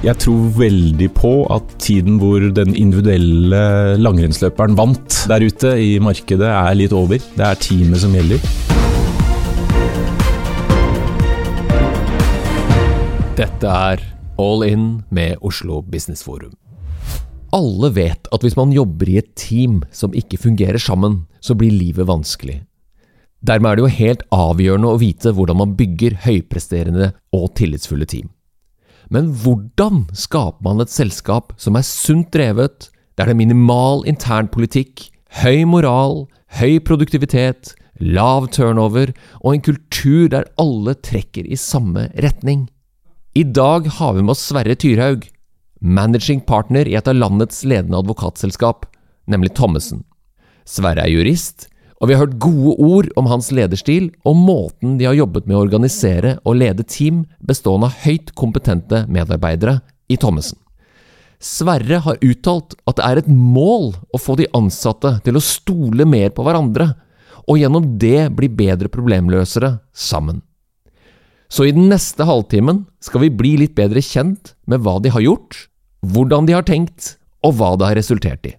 Jeg tror veldig på at tiden hvor den individuelle langrennsløperen vant der ute i markedet, er litt over. Det er teamet som gjelder. Dette er All In med Oslo Business Forum. Alle vet at hvis man jobber i et team som ikke fungerer sammen, så blir livet vanskelig. Dermed er det jo helt avgjørende å vite hvordan man bygger høypresterende og tillitsfulle team. Men hvordan skaper man et selskap som er sunt drevet, der det er minimal internpolitikk, høy moral, høy produktivitet, lav turnover og en kultur der alle trekker i samme retning? I dag har vi med oss Sverre Tyrhaug, managing partner i et av landets ledende advokatselskap, nemlig Thommessen. Sverre er jurist, og vi har hørt gode ord om hans lederstil og måten de har jobbet med å organisere og lede team bestående av høyt kompetente medarbeidere i Thommessen. Sverre har uttalt at det er et mål å få de ansatte til å stole mer på hverandre, og gjennom det bli bedre problemløsere sammen. Så i den neste halvtimen skal vi bli litt bedre kjent med hva de har gjort, hvordan de har tenkt, og hva det har resultert i.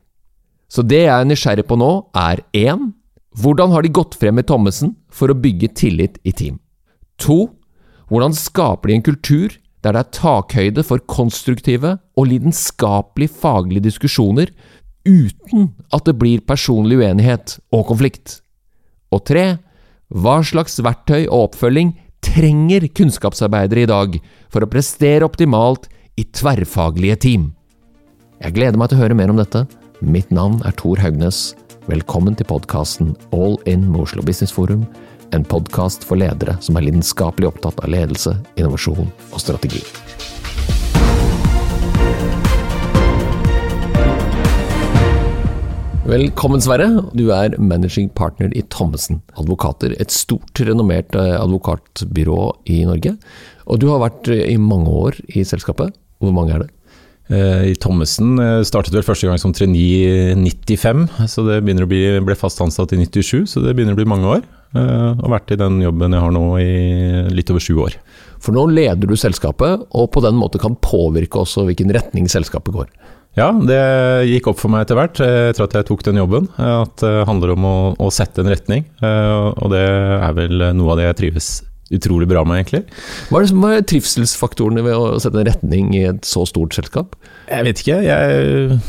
Så det jeg er nysgjerrig på nå, er 1. Hvordan har de gått frem med Thommessen for å bygge tillit i team? 2. Hvordan skaper de en kultur der det er takhøyde for konstruktive og lidenskapelig faglige diskusjoner uten at det blir personlig uenighet og konflikt? Og 3. Hva slags verktøy og oppfølging trenger kunnskapsarbeidere i dag for å prestere optimalt i tverrfaglige team? Jeg gleder meg til å høre mer om dette. Mitt navn er Tor Haugnes. Velkommen til podkasten All in med Oslo Business Forum, en podkast for ledere som er lidenskapelig opptatt av ledelse, innovasjon og strategi. Velkommen, Sverre. Du er managing partner i Thommessen Advokater, et stort, renommert eh, advokatbyrå i Norge. Og du har vært i mange år i selskapet. Hvor mange er det? Eh, I Thommessen startet vel første gang som trainee i 95, så det begynner å bli, ble fast ansatt i 97, så det begynner å bli mange år. Eh, og vært i den jobben jeg har nå i litt over sju år. For nå leder du selskapet, og på den måten kan påvirke også hvilken retning selskapet går. Ja, det gikk opp for meg etter hvert, etter at jeg tok den jobben. At det handler om å, å sette en retning, og det er vel noe av det jeg trives utrolig bra med, egentlig. Hva er, det som er trivselsfaktorene ved å sette en retning i et så stort selskap? Jeg vet ikke. Jeg,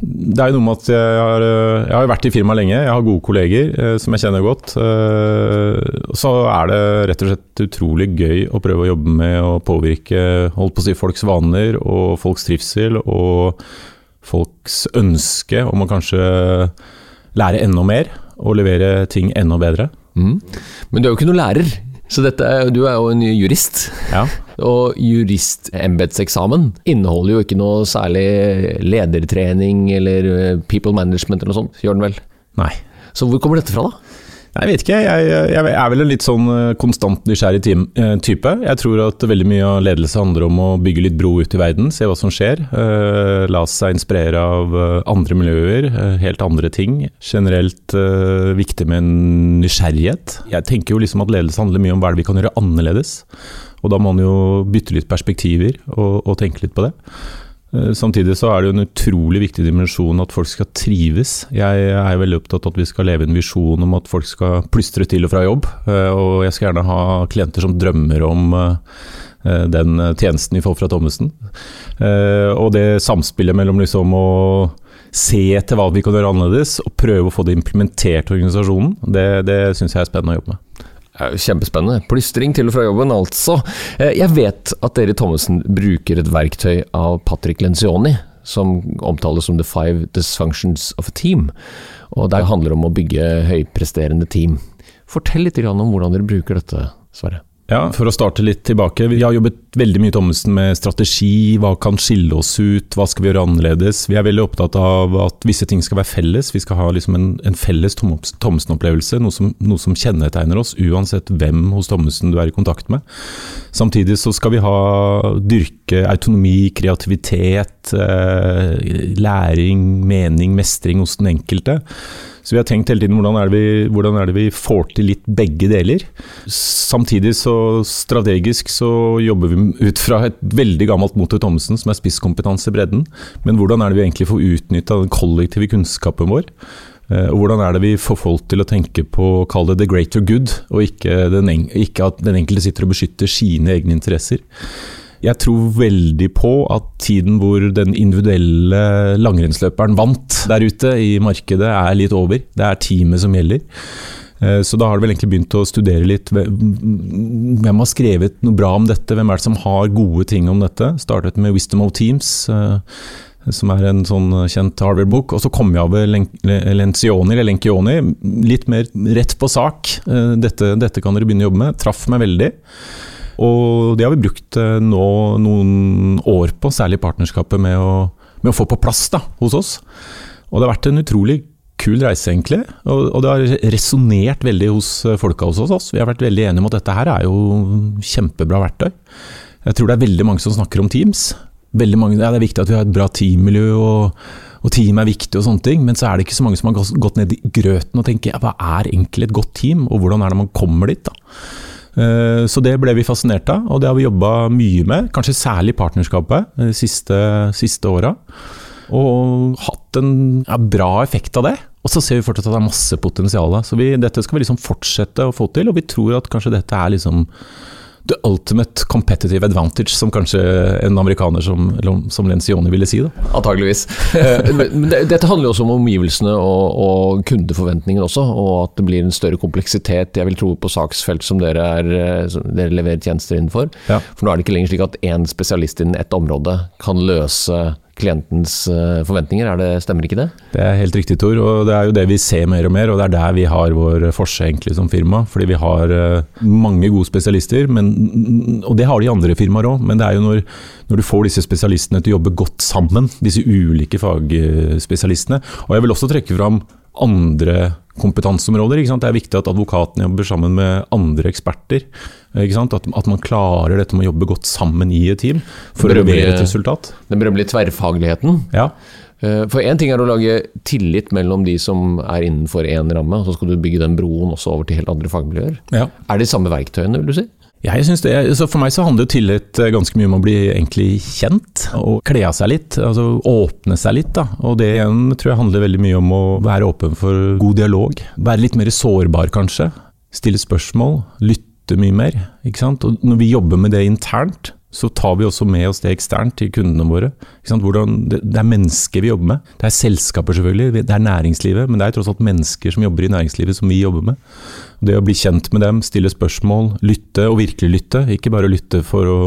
det er jo noe med at jeg har, jeg har vært i firmaet lenge, jeg har gode kolleger eh, som jeg kjenner godt. Eh, så er det rett og slett utrolig gøy å prøve å jobbe med å påvirke holdt på å si, folks vaner og folks trivsel og folks ønske om å kanskje lære enda mer og levere ting enda bedre. Mm. Men du er jo ikke noen lærer, så dette, du er jo en jurist. Ja. Og juristembetseksamen inneholder jo ikke noe særlig ledertrening eller eh, people management eller noe sånt, gjør den vel? Nei. Så hvor kommer dette fra, da? Jeg vet ikke, jeg, jeg, er vel en litt sånn eh, konstant nysgjerrig eh, type. Jeg tror at veldig mye av ledelse handler om å bygge litt bro ut i verden, se hva som skjer. Uh, la seg inspirere av andre miljøer, helt andre ting. Generelt viktig med en nysgjerrighet. Jeg tenker jo liksom at ledelse handler mye om hva vi kan gjøre annerledes. Og da må man jo bytte litt perspektiver og, og tenke litt på det. Eh, samtidig så er det jo en utrolig viktig dimensjon at folk skal trives. Jeg er veldig opptatt av at vi skal leve en visjon om at folk skal plystre til og fra jobb. Eh, og jeg skal gjerne ha klienter som drømmer om eh, den tjenesten vi får fra Thommessen. Og det samspillet mellom liksom å se etter hva vi kan gjøre annerledes, og prøve å få det implementert i organisasjonen, det, det syns jeg er spennende å jobbe med. Kjempespennende. Plystring til og fra jobben, altså. Eh, jeg vet at dere i Thommessen bruker et verktøy av Patrick Lencioni, som omtales som The Five Dysfunctions of a Team. Og Det handler om å bygge høypresterende team. Fortell litt om hvordan dere bruker dette, Sverre. Ja, For å starte litt tilbake. Vi har jobbet veldig mye Thommessen med strategi. Hva kan skille oss ut? Hva skal vi gjøre annerledes? Vi er veldig opptatt av at visse ting skal være felles. Vi skal ha liksom en, en, felles Thommessen-opplevelse. Noe, noe, som kjennetegner oss, uansett hvem hos Thommessen du er i kontakt med. Samtidig så skal vi ha dyrke autonomi, kreativitet, eh, læring, mening, mestring hos den enkelte. Så vi har tenkt hele tiden hvordan er, vi, hvordan er det vi får til litt begge deler. Samtidig så strategisk så jobber vi ut fra et veldig gammelt motto i Thommessen, som er spisskompetanse i bredden. Men hvordan er det vi egentlig får utnytta den kollektive kunnskapen vår? Eh, og hvordan er det vi får folk til å tenke på å kalle det the greater good, og ikke, den, ikke at den enkelte sitter og beskytter sine egne interesser. Jeg tror veldig på at tiden hvor den individuelle langrennsløperen vant der ute i markedet, er litt over. Det er teamet som gjelder. Eh, så da har du vel egentlig begynt å studere litt hvem har skrevet noe bra om dette, hvem er det som har gode ting om dette. Startet med 'Wisdom of Teams', eh, som er en sånn kjent Harvard-bok. Og så kom jeg over Lencioni, eller Lencioni, litt mer rett på sak. Eh, dette, dette kan dere begynne å jobbe med. Traff meg veldig. Og det har vi brukt eh, nå noen år på, særlig partnerskapet med å, med å få på plass da, hos oss. Og det har vært en utrolig kul reise, egentlig. Og, og det har resonnert veldig hos eh, folka hos oss. Vi har vært veldig enige om at dette her er jo kjempebra verktøy. Jeg tror det er veldig mange som snakker om Teams. Mange, ja, det er viktig at vi har et bra teammiljø, og, og team er viktig og sånne ting. Men så er det ikke så mange som har gått ned i grøten og tenker ja, hva er egentlig et godt team, og hvordan er det man kommer dit? da? Eh, så det ble vi fascinert av, og det har vi jobba mye med. Kanskje særlig partnerskapet de siste, siste åra. Og hatt en ja, bra effekt av det. Og så ser vi fortsatt at det er masse potensial. Så vi, dette skal vi liksom fortsette å få til, og vi tror at kanskje dette er liksom the ultimate competitive advantage, som kanskje en amerikaner som, som Lencioni ville si. Da. Antageligvis. Eh, dette handler jo også om omgivelsene og, og, kundeforventninger også, og at det blir en større kompleksitet. Jeg vil tro på saksfelt som dere, er, eh, som dere leverer tjenester innenfor. Ja. For nå er det ikke lenger slik at én spesialist innen ett område kan løse klientens eh, forventninger, er det, stemmer ikke det? Det er helt riktig, Tor. Og det er jo det vi ser mer og mer, og det er der vi har vår forse egentlig som firma. Fordi vi har eh, mange gode spesialister, men, og det har de andre firmaer òg. Men det er jo når, når, du får disse spesialistene til å jobbe godt sammen, disse ulike fagspesialistene. Og jeg vil også trekke fram andre kompetanseområder. Det er viktig at advokatene jobber sammen med andre eksperter. At, at, man klarer dette med å jobbe godt sammen i et team for å levere et resultat. Den berømmelige tverrfagligheten. Ja. Eh, for én ting er å lage tillit mellom de som er innenfor én ramme, og så skal du bygge den broen også over til helt andre fagmiljøer. Ja. Er det de samme verktøyene, vil du si? Jeg synes det. Så for meg så handler tillit eh, ganske mye om å bli egentlig kjent, og kle av seg litt. altså Åpne seg litt. da. Og det igjen tror jeg handler veldig mye om å være åpen for god dialog. Være litt mer sårbar, kanskje. Stille spørsmål. Lytte mye mer. ikke sant? Og når vi jobber med det internt, så tar vi også med oss det eksternt til kundene våre. Hvordan, det, er mennesker vi jobber med. Det er selskaper, selvfølgelig. Det er næringslivet. Men det er tross alt mennesker som jobber i næringslivet som vi jobber med. Det å bli kjent med dem, stille spørsmål, lytte, og virkelig lytte. Ikke bare lytte for å,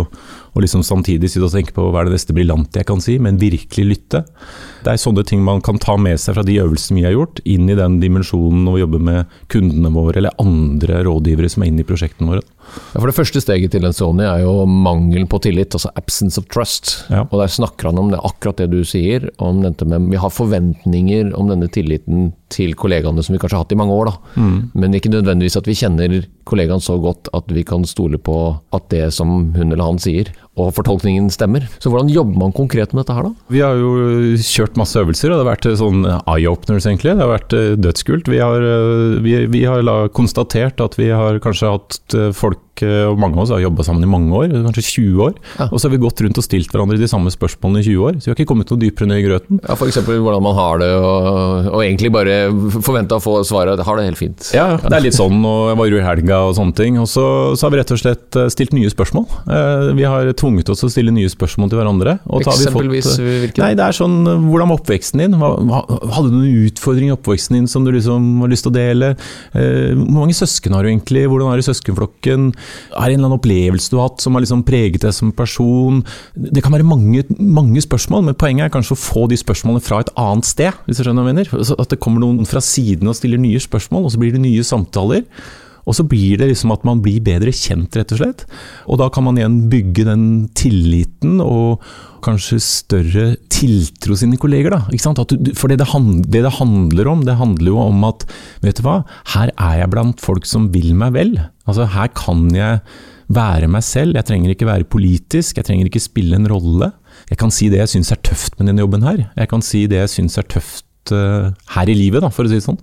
og liksom samtidig sitte og tenke på hva er det neste briljante jeg kan si, men virkelig lytte. Det er sånne ting man kan ta med seg fra de øvelsene vi har gjort, inn i den dimensjonen å jobbe med kundene våre eller andre rådgivere som er inne i prosjektene våre. Ja, for Det første steget til en Sony er jo mangelen på tillit, altså absence of trust. Ja. Og Der snakker han om det, akkurat det du sier, om dette med vi har forventninger om denne tilliten til kollegaene som vi kanskje har hatt i mange år. da. Mm. Men ikke nødvendigvis at vi kjenner kollegaen så godt at vi kan stole på at det som hun eller han sier, og fortolkningen stemmer. Så hvordan jobber man konkret med dette her, da? Vi har jo kjørt masse øvelser, og det har vært eh, sånn eye-openers, egentlig. Det har vært eh, dødskult. Vi har, eh, vi, vi har konstatert at vi har kanskje hatt folk og mange av oss har jobba sammen i mange år, kanskje 20 år. Ja. Og så har vi gått rundt og stilt hverandre de samme spørsmålene i 20 år. Så vi har ikke kommet noe dypere ned i grøten. Ja, F.eks. hvordan man har det, og, og egentlig bare forventa å få svaret har det helt fint. Ja, det er litt sånn, og jeg var jo i helga og sånne ting. Og så, så, har vi rett og slett stilt nye spørsmål. Vi har tvunget oss til å stille nye spørsmål til hverandre. Eksempelvis fått, hvilken? Nei, det er sånn Hvordan var oppveksten din? Hadde du noen utfordringer i oppveksten din som du liksom har lyst til å dele? Eh, hvor mange søsken har du egentlig? Hvordan er det i søskenflokken? Er det en eller annen opplevelse du har hatt som har liksom preget deg som person? Det kan være mange, mange spørsmål, men poenget er kanskje å få de spørsmålene fra et annet sted, hvis du skjønner hva jeg mener. At det kommer noen fra siden og stiller nye spørsmål, og så blir det nye samtaler. Og så blir det liksom at man blir bedre kjent, rett og slett. Og da kan man igjen bygge den tilliten og kanskje større tiltro sine kolleger, da. Du, for det det, handler, det det, handler om, det handler jo om at vet du hva, her er jeg blant folk som vil meg vel. Altså her kan jeg være meg selv, jeg trenger ikke være politisk, jeg trenger ikke spille en rolle. Jeg kan si det jeg syns er tøft med denne jobben her. Jeg kan si det jeg syns er tøft uh, her i livet, da, for å si det sånn.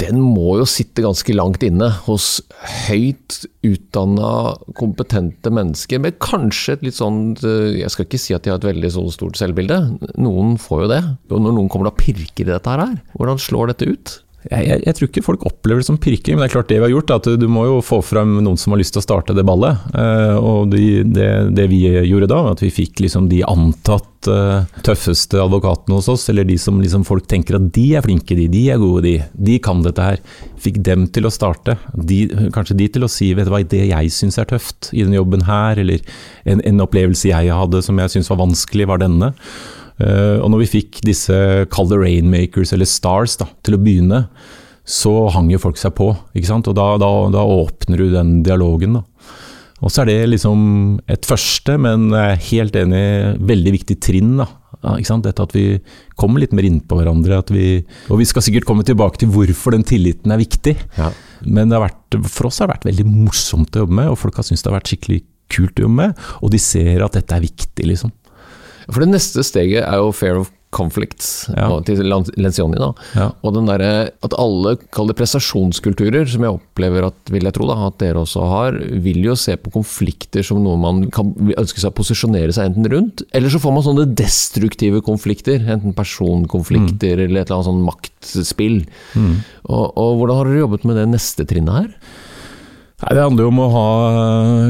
Den må jo sitte ganske langt inne hos høyt utdanna, kompetente mennesker med kanskje et litt sånn Jeg skal ikke si at de har et veldig sånn stort selvbilde, noen får jo det. Og når noen kommer og pirker i dette her, hvordan slår dette ut? Jeg, jeg, jeg, tror ikke folk opplever det som pirking, men det er klart det vi har gjort, er at du må jo få frem noen som har lyst til å starte det ballet. Uh, og de, det, det, vi gjorde da, at vi fikk liksom de antatt uh, tøffeste advokatene hos oss, eller de som liksom folk tenker at de er flinke, de, de er gode, de, de kan dette her. Fikk dem til å starte. De, kanskje de til å si vet du hva, det jeg syns er tøft i denne jobben her, eller en, en opplevelse jeg hadde som jeg syns var vanskelig, var denne. Uh, og når vi fikk disse kall det rainmakers, eller stars, da, til å begynne, så hang jo folk seg på. ikke sant? Og da, da, da åpner du den dialogen. da. Og så er det liksom et første, men helt enig, veldig viktig trinn. da. ikke sant? Dette at vi kommer litt mer innpå hverandre. Vi, og vi skal sikkert komme tilbake til hvorfor den tilliten er viktig. Ja. Men vært, for oss har det vært veldig morsomt å jobbe med, og folk har syntes det har vært skikkelig kult å jobbe med. Og de ser at dette er viktig, liksom. For det neste steget er jo fair of conflicts ja. til Lencioni. da. Ja. Og den der, at alle kall det prestasjonskulturer, som jeg opplever at vil jeg tro da, at dere også har, vil jo se på konflikter som noe man kan ønske seg å posisjonere seg enten rundt, eller så får man sånne destruktive konflikter. Enten personkonflikter mm. eller et eller annet sånn maktspill. Mm. Og, og, hvordan har dere jobbet med det neste trinnet her? Nei, Det handler jo om å ha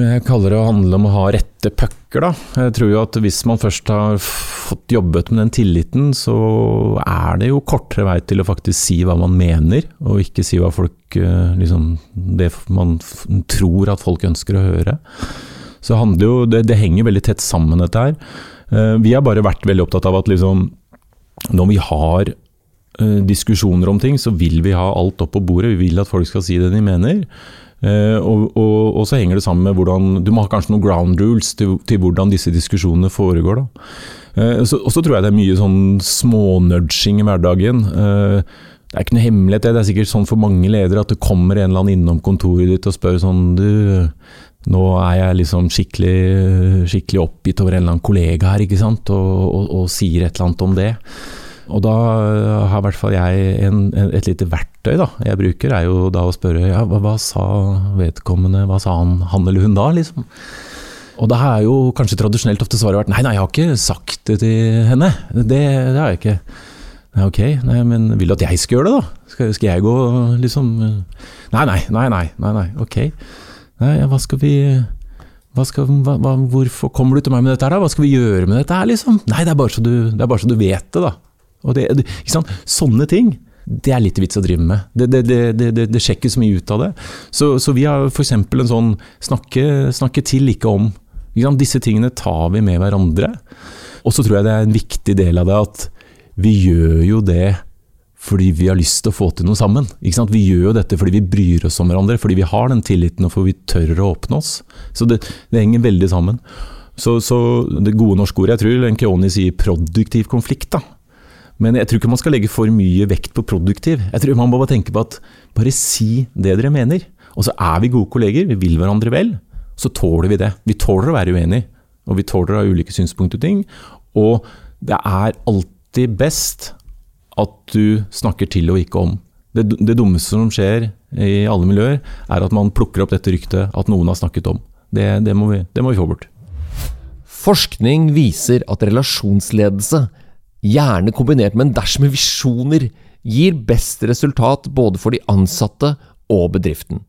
Jeg kaller det å handle om å ha rette pucker. Jeg tror jo at hvis man først har fått jobbet med den tilliten, så er det jo kortere vei til å faktisk si hva man mener, og ikke si hva folk eh, liksom Det man tror at folk ønsker å høre. Så det handler jo Det, det henger veldig tett sammen, dette her. Eh, vi har bare vært veldig opptatt av at liksom Når vi har eh, diskusjoner om ting, så vil vi ha alt opp på bordet. Vi vil at folk skal si det de mener. Uh, og, og, og, så henger det sammen med hvordan Du må ha kanskje noen ground rules til, til hvordan disse diskusjonene foregår. Uh, så, og så tror jeg det er mye sånn smånudging i hverdagen. Det er ikke noe hemmelighet, det er sikkert sånn for mange ledere at det kommer en eller annen innom kontoret ditt og spør sånn Du, nå er jeg liksom skikkelig, skikkelig oppgitt over en eller annen kollega her, ikke sant, og, og, og sier et eller annet om det. Og da har i hvert fall jeg en, et lite verktøy da, jeg bruker, er jo da å spørre ja, hva, hva sa vedkommende, hva sa han, han eller hun da, liksom? Og da har jo kanskje tradisjonelt ofte svaret vært nei, nei, jeg har ikke sagt det til henne. Det, det har jeg ikke. Nei, ok, nei, men vil du at jeg skal gjøre det, da? Skal, skal jeg gå liksom Nei, nei, nei, nei, nei, nei ok. Nei, hva skal vi hva skal, hva, hvorfor kommer du til meg med dette her, da? Hva skal vi gjøre med dette her, liksom? Nei, det er bare så du, bare så du vet det, da. Og det, Sånne ting det er litt vits å drive med. Det, det, det, det det sjekker så mye ut av det. Så, så vi har f.eks. en sånn snakke, snakke, til, ikke om. Ikke Disse tingene tar vi med hverandre. Og så tror jeg det er en viktig del av det at vi gjør jo det fordi vi har lyst til å få til noe sammen. Vi gjør jo dette fordi vi bryr oss om hverandre, fordi vi har den tilliten og fordi vi tør å åpne oss. Så det, henger veldig sammen. Så, så, det gode norske ordet, jeg tror Lenkioni sier produktiv konflikt. da men jeg tror ikke man skal legge for mye vekt på produktiv. Jeg tror Man må bare tenke på at bare si det dere mener. Og så er vi gode kolleger, vi vil hverandre vel. Så tåler vi det. Vi tåler å være uenige, og vi tåler å ha ulike synspunkter på ting. Og det er alltid best at du snakker til og ikke om. Det, det dummeste som skjer i alle miljøer, er at man plukker opp dette ryktet at noen har snakket om. Det, det, må, vi, det må vi få bort. Forskning viser at relasjonsledelse gjerne kombinert med en dash med visjoner, gir best resultat både for de ansatte og bedriften.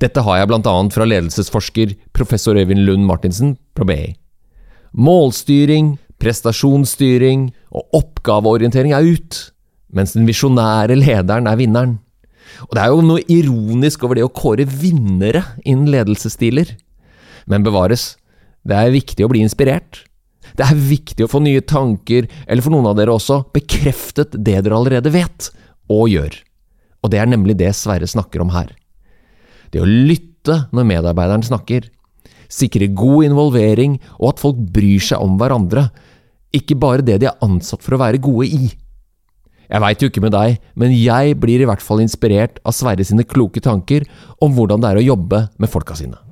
Dette har jeg annet fra ledelsesforsker professor Øyvind Lund Martinsen fra BI. Målstyring, prestasjonsstyring og oppgaveorientering er ut, mens den visjonære lederen er vinneren. Og det er jo noe ironisk over det å kåre vinnere innen ledelsesstiler. Men bevares, det er viktig å bli inspirert. Det er viktig å få nye tanker, eller for noen av dere også, bekreftet det dere allerede vet og gjør. Og det er nemlig det Sverre snakker om her. Det å lytte når medarbeideren snakker. Sikre god involvering og at folk bryr seg om hverandre, ikke bare det de er ansatt for å være gode i. Jeg veit jo ikke med deg, men jeg blir i hvert fall inspirert av Sverre sine kloke tanker om hvordan det er å jobbe med folka sine.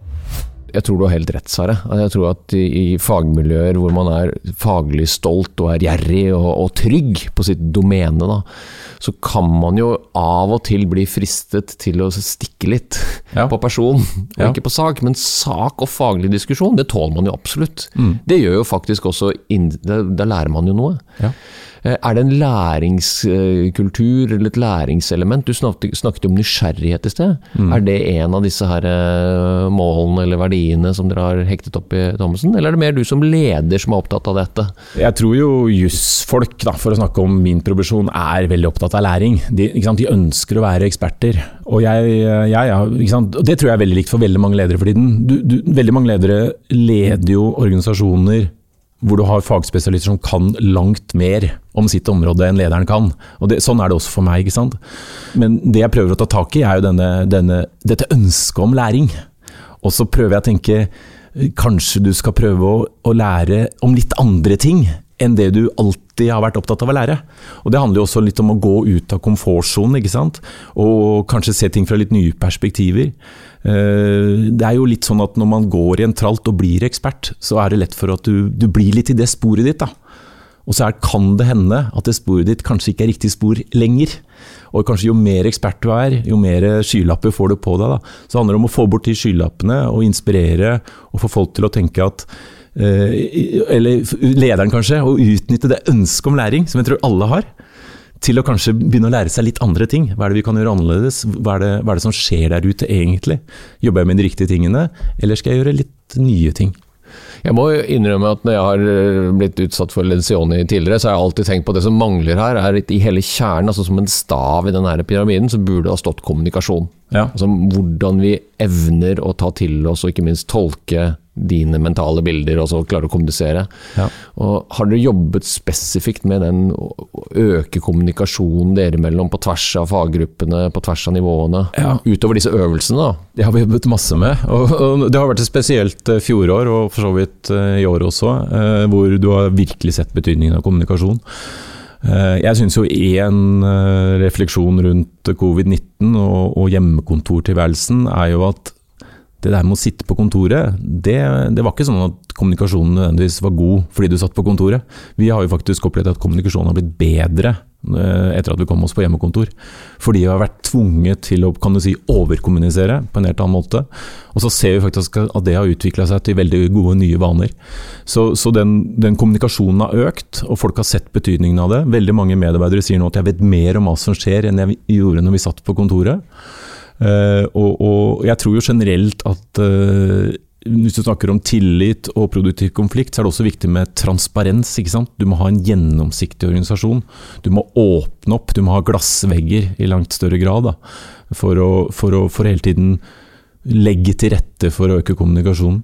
Jeg tror du har helt rett, Sare. Jeg tror at i, fagmiljøer hvor man er faglig stolt og er gjerrig og, og trygg på sitt domene, da, så kan man jo av og til bli fristet til å stikke litt Ja. på person, og Ja. ikke på sak. Men sak og faglig diskusjon, det tåler man jo absolutt. Mm. Det gjør jo faktisk også da lærer man jo noe. Ja. Eh, Er det en læringskultur eller et læringselement? Du snakket, snakket om nysgjerrighet i sted. Mm. Er det en av disse her eh, målene eller verdiene som dere har hektet opp i Thommessen, eller er det mer du som leder som er opptatt av dette? Jeg tror jo jussfolk, for å snakke om min profesjon, er veldig opptatt av læring. De, de ønsker å være eksperter. Og jeg, jeg, ja, ikke sant? Det tror jeg er veldig likt for veldig mange ledere for tiden. Du, du, veldig mange ledere leder jo organisasjoner hvor du har fagspesialister som kan langt mer om sitt område enn lederen kan. Og det, Sånn er det også for meg. ikke sant? Men det jeg prøver å ta tak i, er jo denne, denne, dette ønsket om læring. Og så prøver jeg å tenke Kanskje du skal prøve å, å lære om litt andre ting enn det du alltid har vært opptatt av å lære. Og Det handler jo også litt om å gå ut av komfortsonen. Og kanskje se ting fra litt nye perspektiver. Eh, Det er jo litt sånn at når man går i en tralt og blir ekspert, så er det lett for at du, du blir litt i det sporet ditt. da. Og så er, kan det hende at det sporet ditt kanskje ikke er riktig spor lenger. Og kanskje jo mer ekspert du er, jo mer skylapper får du på deg. Da. Så det handler om å få bort de skylappene og inspirere og få folk til å tenke at Eller lederen kanskje, å utnytte det ønsket om læring, som jeg tror alle har. Til å kanskje begynne å lære seg litt andre ting. Hva er det vi kan gjøre annerledes? Hva er det, hva er det som skjer der ute egentlig? Jobber jeg med de riktige tingene, eller skal jeg gjøre litt nye ting? Jeg må innrømme at når jeg har eh, blitt utsatt for lensioni tidligere, så har jeg alltid tenkt på at det som mangler her, er i hele kjernen, altså som en stav i den pyramiden, så burde det ha stått kommunikasjon. Ja. Altså hvordan vi evner å ta til oss og ikke minst tolke dine mentale bilder og så klare å kommunisere. Ja. Og Har dere jobbet spesifikt med den å øke kommunikasjonen dere imellom på tvers av faggruppene, på tvers av nivåene? Ja. Utover disse øvelsene, da. Det har vi jobbet masse med. Og, og det har vært et spesielt eh, fjorår, og for så vidt eh, i år også, eh, hvor du har virkelig sett betydningen av kommunikasjon. Jeg syns jo én refleksjon rundt covid-19 og, og hjemmekontortilværelsen er jo at det der med å sitte på kontoret, det, det var ikke sånn at kommunikasjonen nødvendigvis var god fordi du satt på kontoret. Vi har jo faktisk opplevd at kommunikasjonen har blitt bedre eh, etter at vi kom oss på hjemmekontor. Fordi vi har vært tvunget til å kan du si, overkommunisere på en helt annen måte. Og så ser vi faktisk at det har utvikla seg til veldig gode nye vaner. Så, så den, den kommunikasjonen har økt, og folk har sett betydningen av det. Veldig mange medarbeidere sier nå at jeg vet mer om hva som skjer enn jeg gjorde når vi satt på kontoret. Eh, og, og jeg tror jo generelt at eh, hvis du snakker om tillit og produktiv konflikt, så er det også viktig med transparens. ikke sant? Du må ha en gjennomsiktig organisasjon. Du må åpne opp, du må ha glassvegger i langt større grad. Da, for, å, for, å, for hele tiden legge til rette for å øke kommunikasjonen.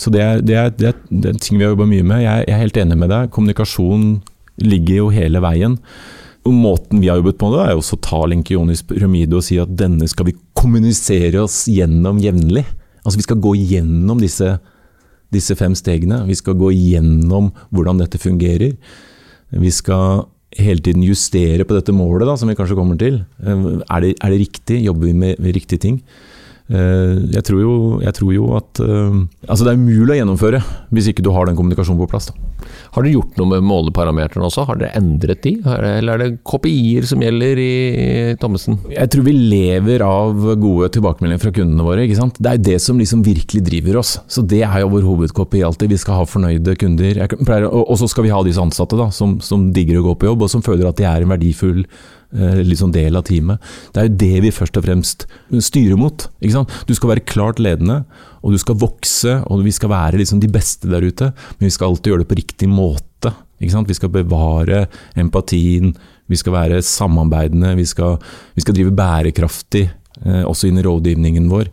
Så det er, det er, det er, det er ting vi har jobba mye med. Jeg, jeg er helt enig med deg. Kommunikasjon ligger jo hele veien. Måten vi har jobbet på det, er å ta Lenkionis pyramide og si at denne skal vi kommunisere oss gjennom jevnlig. Altså Vi skal gå gjennom disse, disse fem stegene. Vi skal gå gjennom hvordan dette fungerer. Vi skal hele tiden justere på dette målet, da, som vi kanskje kommer til. Eh, Er det, er det riktig? Jobber vi med, med riktige ting? Eh, Jeg tror jo, jeg tror jo at eh, Altså Det er umulig å gjennomføre hvis ikke du har den kommunikasjonen på plass. da. Har dere gjort noe med måleparameterne også? Har dere endret de? Eller er det KPI-er som gjelder i Thommessen? Jeg tror vi lever av gode tilbakemeldinger fra kundene våre. ikke sant? Det er det som liksom virkelig driver oss. Så Det er jo vår hovedkopi alltid. Vi skal ha fornøyde kunder. Jeg pleier, og og så skal vi ha disse ansatte da, som, som digger å gå på jobb, og som føler at de er en verdifull liksom del av teamet. Det er jo det vi først og fremst styrer mot. Du skal være klart ledende, og du skal vokse, og vi skal være liksom de beste der ute. Men vi skal alltid gjøre det på riktig måte. Vi skal bevare empatien, vi skal være samarbeidende, vi skal, vi skal drive bærekraftig. Eh, også inn i rådgivningen vår.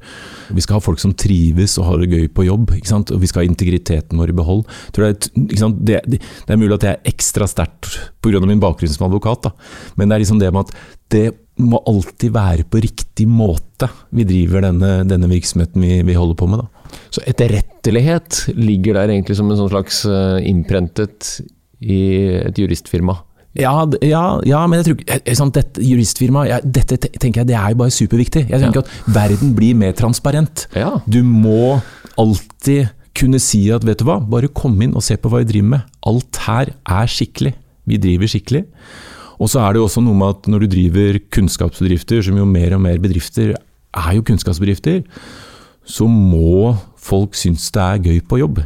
Vi skal ha folk som trives og har det gøy på jobb. Og vi skal ha integriteten vår i behold. Det, er? Det, det, det er mulig at det er ekstra sterkt pga. min bakgrunn som advokat, da. men det er liksom det med at det må alltid være på riktig måte vi driver denne, denne virksomheten vi, vi holder på med. da. Så etterrettelighet ligger der egentlig som en sånn slags eh, innprentet i et juristfirma. Ja, ja, ja, men jeg tror ikke eh, dette Juristfirma, ja, dette tenker jeg det er jo bare superviktig. Jeg tenker at verden blir mer transparent. Du må alltid kunne si at vet du hva, bare kom inn og se på hva vi driver med. Alt her er skikkelig. Vi driver skikkelig. Og så er det jo også noe med at når du driver kunnskapsbedrifter, som jo mer og mer bedrifter er jo kunnskapsbedrifter, så må folk synes det er gøy på jobb.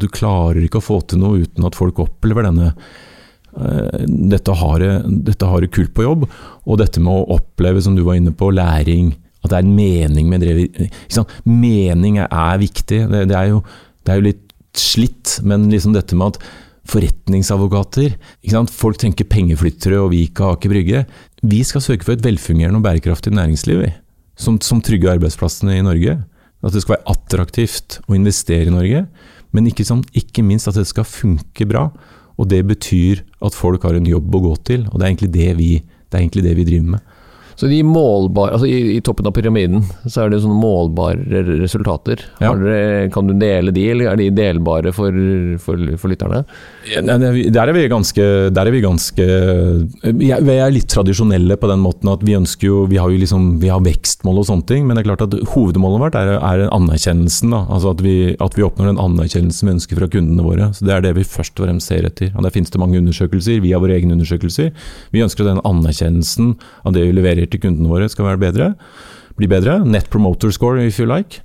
Du klarer ikke å få til noe uten at folk opplever denne har det, dette har det kult på jobb, og dette med å oppleve, som du var inne på, læring. At det er en mening med det. Mening er viktig. Det, det, er jo, det, er jo, litt slitt, men liksom dette med at forretningsadvokater Folk tenker pengeflyttere og Vika Aker Brygge. Vi skal søke for et velfungerende og bærekraftig næringsliv som, som trygger arbeidsplassene i Norge. At det skal være attraktivt å investere i Norge, men ikke, sånn, ikke, minst at det skal funke bra. Og det betyr at folk har en jobb å gå til, og det er egentlig det vi, det egentlig det vi driver med. Så de målbare, altså i, i, toppen av pyramiden så er det sånne målbare resultater. Ja. Dere, kan du dele de, eller er de delbare for, for, for lytterne? Der er vi ganske, er vi ganske Vi er litt tradisjonelle på den måten at vi ønsker jo Vi har jo liksom, vi har vekstmål og sånne ting, men det er klart at hovedmålet vårt er, er anerkjennelsen. Da. Altså at vi, at vi oppnår den anerkjennelsen vi ønsker fra kundene våre. Så Det er det vi først og fremst ser etter. Og Der finnes det mange undersøkelser, vi har våre egne undersøkelser. Vi ønsker den anerkjennelsen av det vi leverer til kundene våre skal være bedre. Bli bedre. Net promoter score, if you like.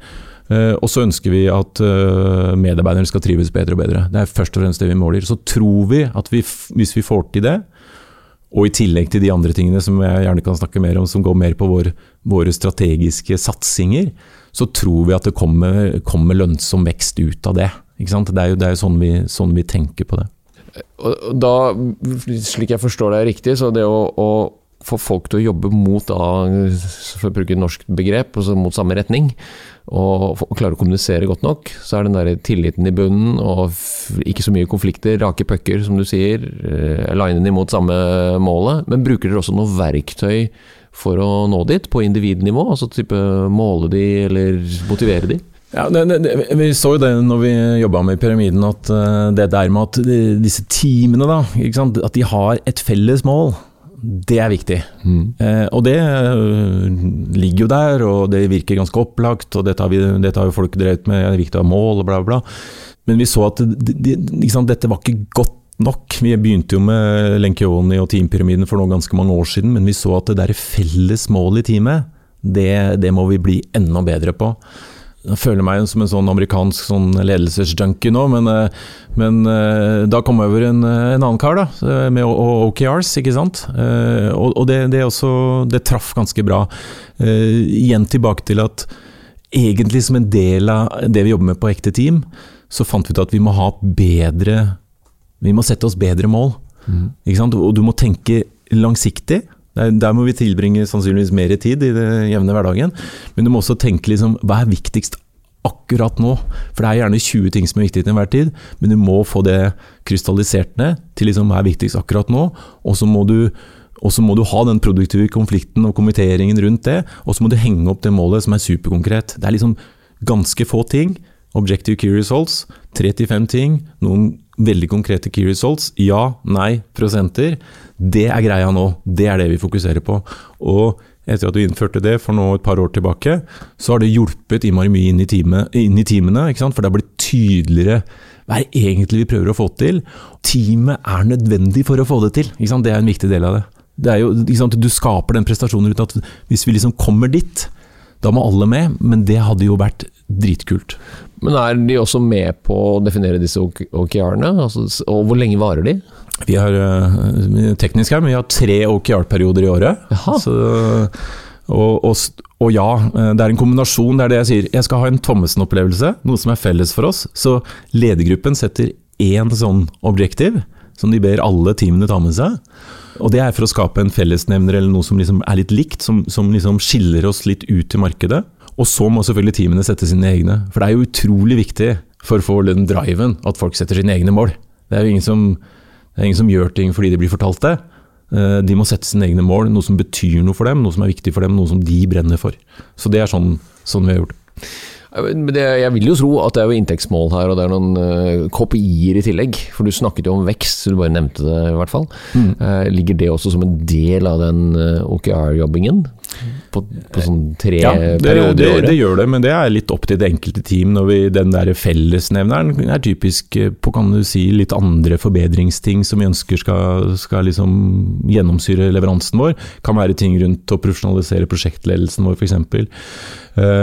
Uh, og så ønsker vi at uh, medarbeiderne skal trives bedre og bedre. Det er først og fremst det vi måler. Så tror vi at vi, hvis vi får til det, og i tillegg til de andre tingene som jeg gjerne kan snakke mer om, som går mer på vår, våre strategiske satsinger, så tror vi at det kommer, kommer lønnsom vekst ut av det. Det er jo, det er jo sånn, vi, sånn, vi, tenker på det. Da, slik jeg forstår deg riktig, så det å, å få folk til å jobbe mot, da, for å bruke norsk begrep, altså mot samme retning, og, og klare å kommunisere godt nok, så er den der tilliten i bunnen og ikke så mye konflikter, rake pucker, som du sier, line dem mot samme målet. Men bruker dere også noe verktøy for å nå dit, på individnivå? Altså type måle de, eller motivere de? Ja, det, det, Vi så jo det når vi jobba med pyramiden, at uh, det der med at disse teamene, da, at de har et felles mål. Det er viktig. Mm. Eh, og det uh, ligger jo der, og det virker ganske opplagt, og dette har, vi, dette har jo folk drevet med, det er viktig å ha mål og bla, bla. Men vi så at det, det, dette var ikke godt nok. Vi begynte jo med Lenkeoni og teampyramiden for nå ganske mange år siden, men vi så at det der felles mål i teamet, det, det må vi bli enda bedre på. Jeg føler meg som en sånn amerikansk sånn ledelsesjunkie nå, men, eh, men, eh, da kom jeg over en, eh, en, annen kar da, med OKRs, ikke sant. Og, og det, det, også, det, traff ganske bra. Igjen tilbake til at egentlig som en del av det vi jobber med på ekte team, så fant vi ut at vi må ha bedre Vi må sette oss bedre mål. Mm. Ikke sant? Og du må tenke langsiktig. Der, må vi tilbringe sannsynligvis mer tid i det jevne hverdagen. Men du må også tenke liksom, hva er viktigst akkurat nå? For det er gjerne 20 ting som er viktig til enhver tid, men du må få det krystallisert ned til liksom, hva er viktigst akkurat nå. Og så må må du ha den produktive konflikten og kommenteringen rundt det, og så må du henge opp det målet som er superkonkret. Det er liksom ganske få ting. Objective key results, tre til fem ting. Noen veldig konkrete key results. Ja, nei, prosenter. Det er greia nå. Det er det vi fokuserer på. Og etter at du innførte det for nå et par år tilbake, så har det hjulpet innmari mye inn i, time, inn i teamene. For det har blitt tydeligere hva er egentlig vi prøver å få til. Teamet er nødvendig for å få det til. Det er en viktig del av det. det jo, du skaper den prestasjonen ut at hvis vi liksom kommer dit, da må alle med. Men det hadde jo vært dritkult. Men er de også med på å definere disse OKR-ene? Altså, og hvor lenge varer de? Vi har uh, teknisk her, men vi har tre OKR-perioder i året. Så, og, og, og, ja, eh, det er en kombinasjon. Det er det jeg sier. Jeg skal ha en Thommessen-opplevelse, noe som er felles for oss. Så ledergruppen setter én sånn objektiv, som de ber alle teamene ta med seg. Og det er for å skape en fellesnevner eller noe som liksom er litt likt, som, som liksom skiller oss litt ut i markedet. Og så må selvfølgelig teamene sette sine egne. For det er jo utrolig viktig for å få den driven at folk setter sine egne mål. Det er jo ingen som det ingen som gjør ting fordi de blir fortalt det. Eh, de må sette sine egne mål, noe som betyr noe for dem, noe som er viktig for dem, noe som de brenner for. Så det er sånn, sånn vi har gjort det. Jeg vil jo tro at det er jo inntektsmål her, og det er noen uh, kopier i tillegg. For du snakket jo om vekst, så du bare nevnte det i hvert fall. Mm. Uh, ligger det også som en del av den uh, OKR-jobbingen? på, på sånn tre Ja, det, perioder i året? det gjør det, men det er litt opp til det enkelte team. Når vi, den der fellesnevneren er typisk eh, på kan du si, litt andre forbedringsting som vi ønsker skal, skal liksom gjennomsyre leveransen vår. Kan være ting rundt å profesjonalisere prosjektledelsen vår f.eks.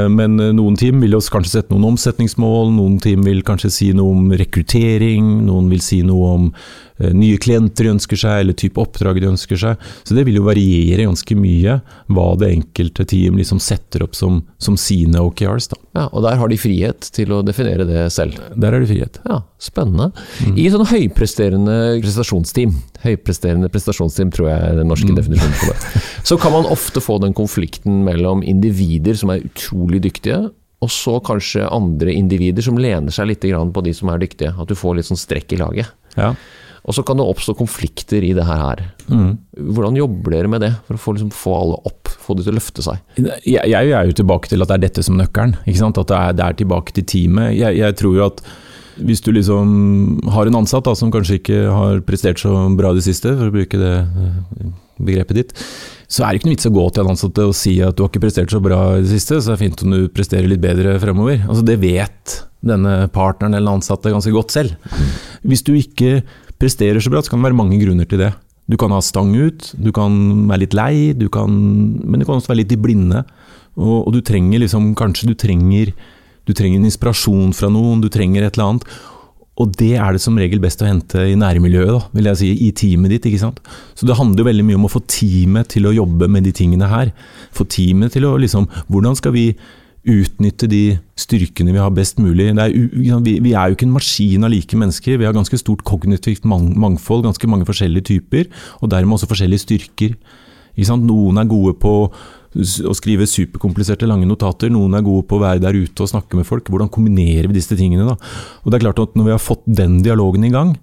Men eh, noen team vil kanskje sette noen omsetningsmål, noen team vil kanskje si noe om rekruttering, noen vil si noe om eh, nye klienter de ønsker seg, eller type oppdrag de ønsker seg. Så det vil jo variere ganske mye hva det enkelte team liksom setter opp som, som sine OKRs. Da. Ja, og der har de frihet til å definere det selv. Der er det frihet. Ja, Spennende. I sånne høypresterende prestasjonsteam, høypresterende prestasjonsteam tror jeg er den norske definisjonen på det, så kan man ofte få den konflikten mellom individer som er utrolig dyktige, og så kanskje andre individer som lener seg litt grann på de som er dyktige. At du får litt sånn strekk i laget. Ja. Og så kan det oppstå konflikter i det her. Mm. Hvordan jobber dere med det, for å få, liksom, få alle opp, få de til å løfte seg? Jeg, jeg er jo tilbake til at det er dette som nøkkelen. Ikke sant? At det er, det er tilbake til teamet. Jeg, jeg tror jo at hvis du liksom har en ansatt da, som kanskje ikke har prestert så bra i det siste, for å bruke det eh, begrepet ditt, så er det ikke noe vits å gå til en ansatt og si at du har ikke prestert så bra i det siste, så det er fint om du presterer litt bedre fremover. Altså Det vet denne partneren eller ansatte ganske godt selv. Hvis du ikke presterer så bra, så kan det være mange grunner til det. Du kan ha stang ut, du kan være litt lei, du kan, men du kan også være litt i blinde. Og, og du trenger liksom, kanskje du trenger, du trenger en inspirasjon fra noen, du trenger et eller annet. Og det er det som regel best å hente i nærmiljøet, da, vil jeg si, i teamet ditt. ikke sant? Så det handler jo veldig mye om å få teamet til å jobbe med de tingene her. Få teamet til å liksom Hvordan skal vi utnytte de styrkene vi har best mulig. Er, vi, er jo ikke en maskin av like mennesker. Vi har ganske stort kognitivt mangfold, ganske mange forskjellige typer, og dermed også forskjellige styrker. Noen er gode på å skrive superkompliserte, lange notater. Noen er gode på å være der ute og snakke med folk. Hvordan kombinerer vi disse tingene? da? Og det er klart at Når vi har fått den dialogen i gang,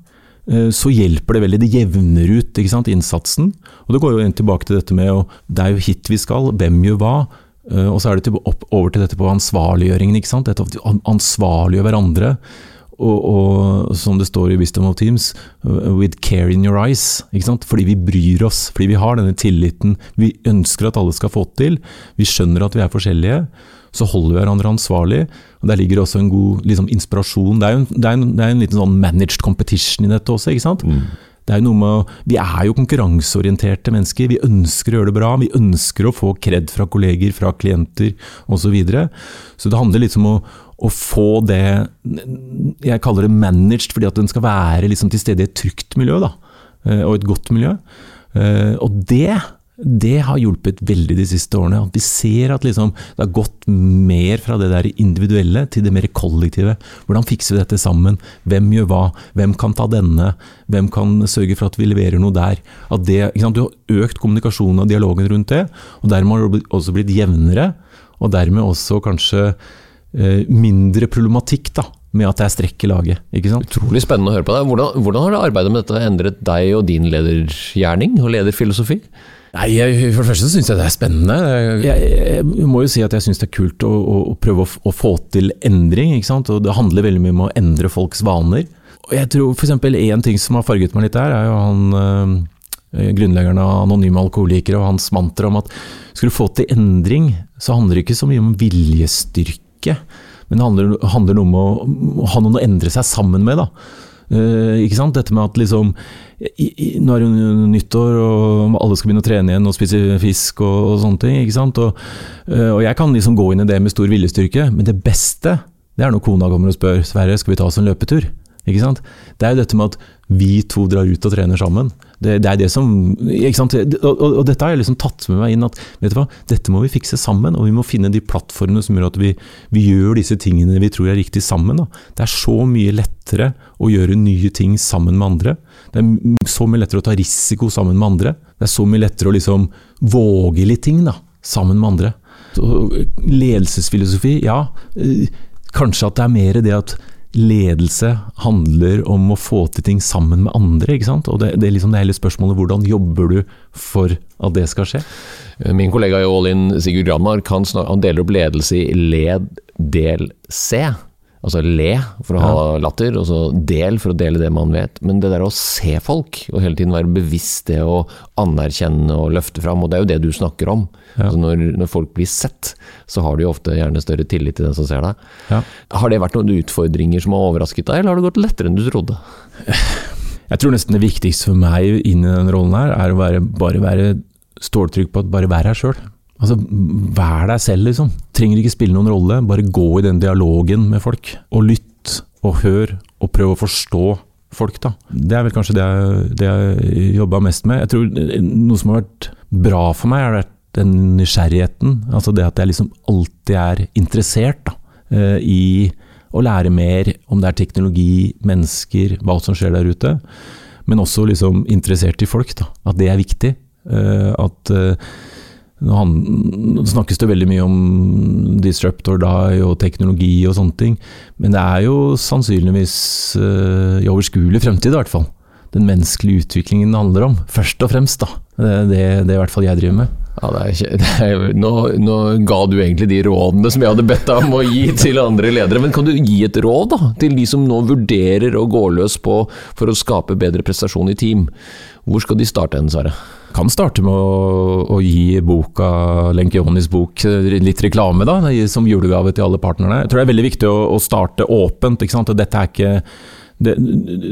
så hjelper det veldig. Det jevner ut sant, innsatsen. Og Det går jo tilbake til dette med å Det er jo hit vi skal. Hvem gjør hva? Og så er det opp, over til dette på ansvarliggjøringen. ikke sant? Dette å ansvarliggjøre hverandre. Og, og, som det står i Wisdom of Teams, with care in your eyes. ikke sant? Fordi vi bryr oss, fordi vi har denne tilliten. Vi ønsker at alle skal få til. Vi skjønner at vi er forskjellige. Så holder vi hverandre ansvarlig. og Der ligger også en god liksom, inspirasjon. Det er en, det er en, det er en liten sånn managed competition i dette også. ikke sant? Mm. Det er noe med, vi er jo konkurranseorienterte mennesker. Vi ønsker å gjøre det bra. Vi ønsker å få kred fra kolleger, fra klienter osv. Så, videre. så det handler litt om å, å, få det Jeg kaller det managed, fordi at den skal være liksom til stede i et trygt miljø. Da, og et godt miljø. Og det det har hjulpet veldig de siste årene. At vi ser at liksom, det har gått mer fra det der individuelle til det mer kollektive. Hvordan fikser vi dette sammen? Hvem gjør hva? Hvem kan ta denne? Hvem kan sørge for at vi leverer noe der? Det, du har økt kommunikasjonen og dialogen rundt det, og dermed har det også blitt jevnere. Og dermed også kanskje eh, mindre problematikk da, med at det er strekk i laget. Utrolig spennende å høre på deg. Hvordan, hvordan har det arbeidet med dette endret deg og din ledergjerning og lederfilosofi? Nei, jeg, For det første syns jeg det er spennende. Jeg, jeg, må jo si at jeg syns det er kult å, å, å prøve å, å, få til endring. ikke sant? Og Det handler veldig mye om å endre folks vaner. Og jeg tror f.eks. én ting som har farget meg litt der, er jo han øh, grunnleggeren av Anonyme alkoholikere og hans mantra om at skal du få til endring, så handler det ikke så mye om viljestyrke. Men det handler, handler noe om å, ha noen å endre seg sammen med. da. Uh, ikke sant? Dette med at liksom i, i, Nå er det jo nyttår, og alle skal begynne å trene igjen og spise fisk og, og sånne ting. ikke sant? Og, uh, og, jeg kan liksom gå inn i det med stor viljestyrke, men det beste det er når kona kommer og spør Sverre, skal vi ta oss en løpetur. Ikke sant? Det er jo dette med at vi to drar ut og trener sammen. Det, det er det som? Og, og, og, dette har jeg liksom tatt med meg inn at vet du hva, dette må vi fikse sammen. Og vi må finne de plattformene som gjør at vi, vi gjør disse tingene vi tror er riktig sammen. Da. Det er så mye lettere å gjøre nye ting sammen med andre. Det er så mye lettere å ta risiko sammen med andre. Det er så mye lettere å liksom våge litt ting da, sammen med andre. Så, ledelsesfilosofi, ja. Kanskje at det er mer det at ledelse handler om å få til ting sammen med andre. ikke sant? Og det, det er liksom det hele spørsmålet hvordan jobber du for at det skal skje? Min kollega i All In, Sigurd Granmark, han, han deler opp ledelse i led del C. Altså le for å ha latter, og så del for å dele det man vet. Men det der å se folk, og hele tiden være bevisst det å anerkjenne og løfte fram, og det er jo det du snakker om. Ja. Altså når, når, folk blir sett, så har de jo ofte gjerne større tillit til den som ser deg. Ja. Har det vært noen utfordringer som har overrasket deg, eller har det gått lettere enn du trodde? Jeg tror nesten det viktigste for meg inn i den rollen her, er å være, bare være ståltrygg på at bare være her sjøl. Altså, Vær deg selv, liksom. Trenger ikke spille noen rolle. Bare gå i den dialogen med folk. Og lytt og hør, og prøv å forstå folk. da. Det er vel kanskje det jeg, det jeg jobba mest med. Jeg tror Noe som har vært bra for meg, har vært den nysgjerrigheten. Altså det at jeg liksom alltid er interessert da, eh, i å lære mer om det er teknologi, mennesker, hva som skjer der ute. Men også liksom interessert i folk. da. At det er viktig. Eh, at nå snakkes det veldig mye om disruptor die og teknologi og sånne ting, men det er jo sannsynligvis uh, i overskuelig fremtid i hvert fall. Den menneskelige utviklingen det handler om, først og fremst. da. Det er det, er i hvert fall jeg driver med. Ja, det er, det er, nå, nå, ga du egentlig de rådene som jeg hadde bedt deg om å gi til andre ledere, men kan du gi et råd da, til de som nå vurderer å gå løs på for å skape bedre prestasjon i team? Hvor skal de starte hen, Sverre? Kan starte med å, å gi boka, Lenkionis bok litt reklame, da, som julegave til alle partnerne. Jeg tror det er veldig viktig å, å starte åpent. ikke sant? Dette er ikke det,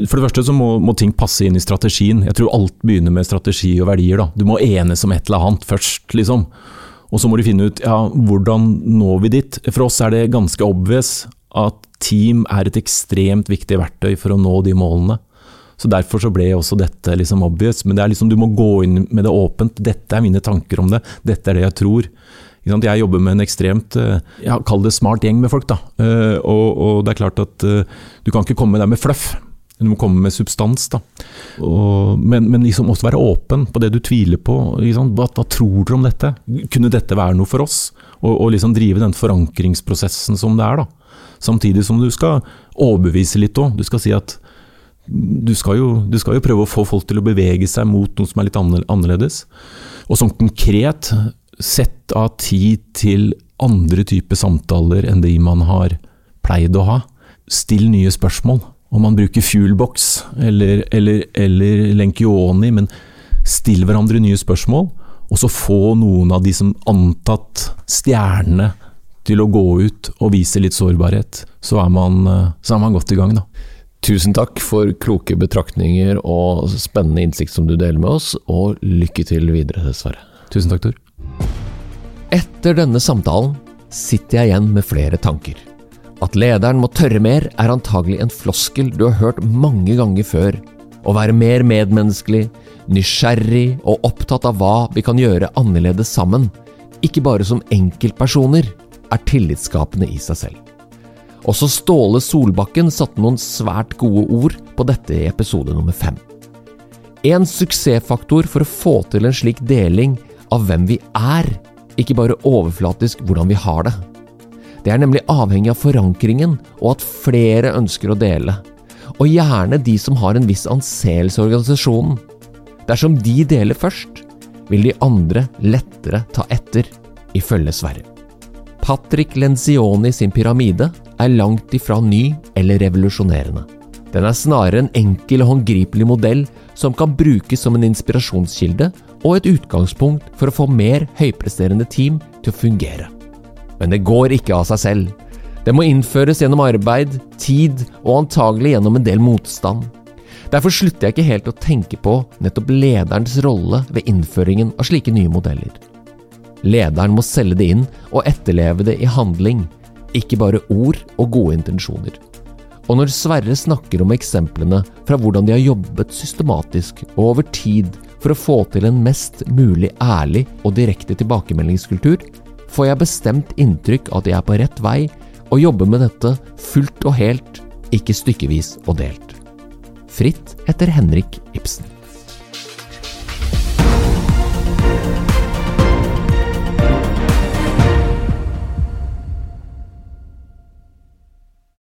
for det første så må, må, ting passe inn i strategien. Jeg tror alt begynner med strategi og verdier. da. Du må enes om et eller annet først, liksom. Og så må du finne ut ja, hvordan når vi dit. For oss er det ganske obvious at team er et ekstremt viktig verktøy for å nå de målene. Så Derfor så ble også dette liksom obvious. Men det er liksom, du må gå inn med det åpent. Dette er mine tanker om det. Dette er det jeg tror. Jeg jobber med en ekstremt eh, ja, kall det smart gjeng med folk. da. Eh, og, og det er klart at eh, du kan ikke komme der med fluff. Du må komme med substans. da. Og, men, men, liksom også være åpen på det du tviler på. Hva, hva, tror dere om dette? Kunne dette være noe for oss? Og, og liksom drive den forankringsprosessen som det er. da. Samtidig som du skal overbevise litt òg. Du skal si at du skal, jo, du skal, jo, prøve å få folk til å bevege seg mot noe som er litt annerledes. Og sånn konkret, sett av tid til andre typer samtaler enn de man har pleid å ha. Still nye spørsmål. Om man bruker Fuelbox eller, eller, eller Lenkioni, men still hverandre nye spørsmål. Og så få noen av de som antatt stjernene til å gå ut og vise litt sårbarhet. Så er man, så er man godt i gang, da. Tusen takk for kloke betraktninger og spennende innsikt som du deler med oss, og lykke til videre, dessverre. Tusen takk, Tor. Etter denne samtalen sitter jeg igjen med flere tanker. At lederen må tørre mer, er antagelig en floskel du har hørt mange ganger før. Å være mer medmenneskelig, nysgjerrig og opptatt av hva vi kan gjøre annerledes sammen, ikke bare som enkeltpersoner, er tillitsskapende i seg selv. Også Ståle Solbakken satte noen svært gode ord på dette i episode nummer fem. En suksessfaktor for å få til en slik deling av hvem vi er, ikke bare overflatisk hvordan vi har det. Det er nemlig avhengig av forankringen og at flere ønsker å dele, og gjerne de som har en viss anseelse i organisasjonen. Dersom de deler først, vil de andre lettere ta etter, ifølge Sverre. Patrick Lencioni sin pyramide er langt ifra ny eller revolusjonerende. Den er snarere en enkel og håndgripelig modell som kan brukes som en inspirasjonskilde og et utgangspunkt for å få mer høypresterende team til å fungere. Men det går ikke av seg selv. Det må innføres gjennom arbeid, tid og antagelig gjennom en del motstand. Derfor slutter jeg ikke helt å tenke på nettopp lederens rolle ved innføringen av slike nye modeller. Lederen må selge det inn og etterleve det i handling, ikke bare ord og gode intensjoner. Og når Sverre snakker om eksemplene fra hvordan de har jobbet systematisk og over tid for å få til en mest mulig ærlig og direkte tilbakemeldingskultur, får jeg bestemt inntrykk av at jeg er på rett vei og jobber med dette fullt og helt, ikke stykkevis og delt. Fritt etter Henrik Ibsen.